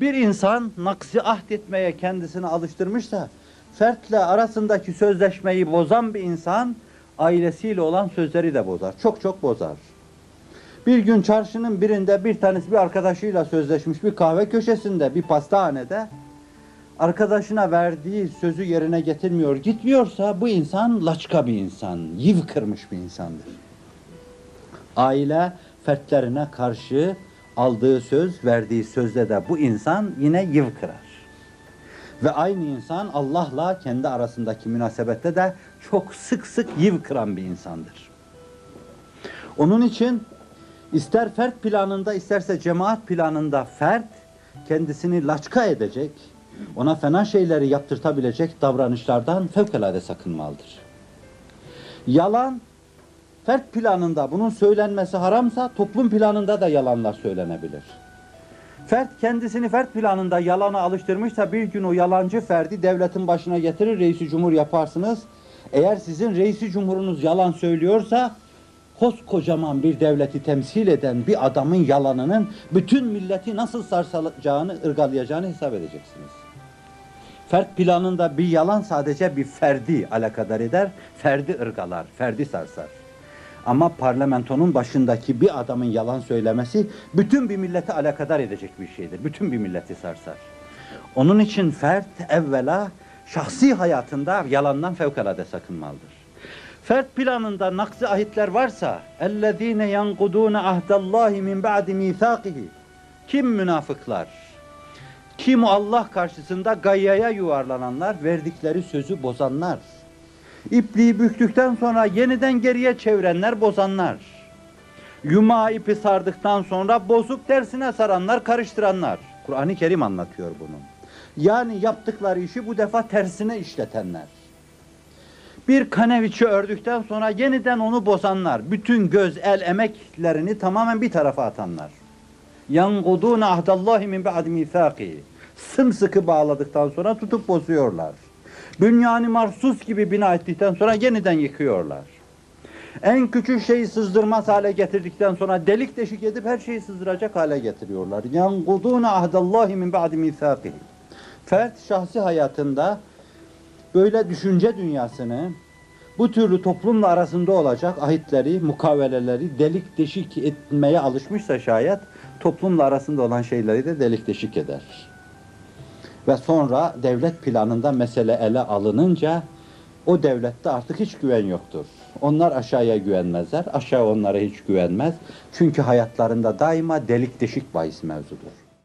Bir insan naksi ahd etmeye kendisini alıştırmışsa, fertle arasındaki sözleşmeyi bozan bir insan, ailesiyle olan sözleri de bozar. Çok çok bozar. Bir gün çarşının birinde bir tanesi bir arkadaşıyla sözleşmiş bir kahve köşesinde, bir pastahanede arkadaşına verdiği sözü yerine getirmiyor, gitmiyorsa bu insan laçka bir insan, yiv kırmış bir insandır. Aile fertlerine karşı aldığı söz, verdiği sözde de bu insan yine yiv kırar. Ve aynı insan Allah'la kendi arasındaki münasebette de çok sık sık yiv kıran bir insandır. Onun için ister fert planında isterse cemaat planında fert kendisini laçka edecek, ona fena şeyleri yaptırtabilecek davranışlardan fevkalade sakınmalıdır. Yalan fert planında bunun söylenmesi haramsa toplum planında da yalanlar söylenebilir. Fert kendisini fert planında yalana alıştırmışsa bir gün o yalancı ferdi devletin başına getirir reisi cumhur yaparsınız. Eğer sizin reisi cumhurunuz yalan söylüyorsa koskocaman bir devleti temsil eden bir adamın yalanının bütün milleti nasıl sarsacağını, ırgalayacağını hesap edeceksiniz. Fert planında bir yalan sadece bir ferdi alakadar eder, ferdi ırgalar, ferdi sarsar. Ama parlamentonun başındaki bir adamın yalan söylemesi bütün bir milleti alakadar edecek bir şeydir. Bütün bir milleti sarsar. Onun için fert evvela şahsi hayatında yalandan fevkalade sakınmalıdır. Fert planında nakzi ahitler varsa اَلَّذ۪ينَ يَنْقُدُونَ عَهْدَ اللّٰهِ مِنْ بَعْدِ مِيثَاقِهِ Kim münafıklar? Kim Allah karşısında gayyaya yuvarlananlar, verdikleri sözü bozanlar? İpliği büktükten sonra yeniden geriye çevirenler, bozanlar. Yuma ipi sardıktan sonra bozup tersine saranlar, karıştıranlar. Kur'an-ı Kerim anlatıyor bunu. Yani yaptıkları işi bu defa tersine işletenler. Bir kaneviçi ördükten sonra yeniden onu bozanlar, bütün göz, el, emeklerini tamamen bir tarafa atanlar. Yangudun ahdallahi min ba'd mithaqi. Sımsıkı bağladıktan sonra tutup bozuyorlar. Bünyanı marsus gibi bina ettikten sonra yeniden yıkıyorlar. En küçük şeyi sızdırmaz hale getirdikten sonra delik deşik edip her şeyi sızdıracak hale getiriyorlar. Yangudun ahdallahi min ba'd mithaqi. Fert şahsi hayatında böyle düşünce dünyasını bu türlü toplumla arasında olacak ahitleri, mukaveleleri delik deşik etmeye alışmışsa şayet toplumla arasında olan şeyleri de delik deşik eder. Ve sonra devlet planında mesele ele alınınca o devlette artık hiç güven yoktur. Onlar aşağıya güvenmezler, aşağı onlara hiç güvenmez. Çünkü hayatlarında daima delik deşik bahis mevzudur.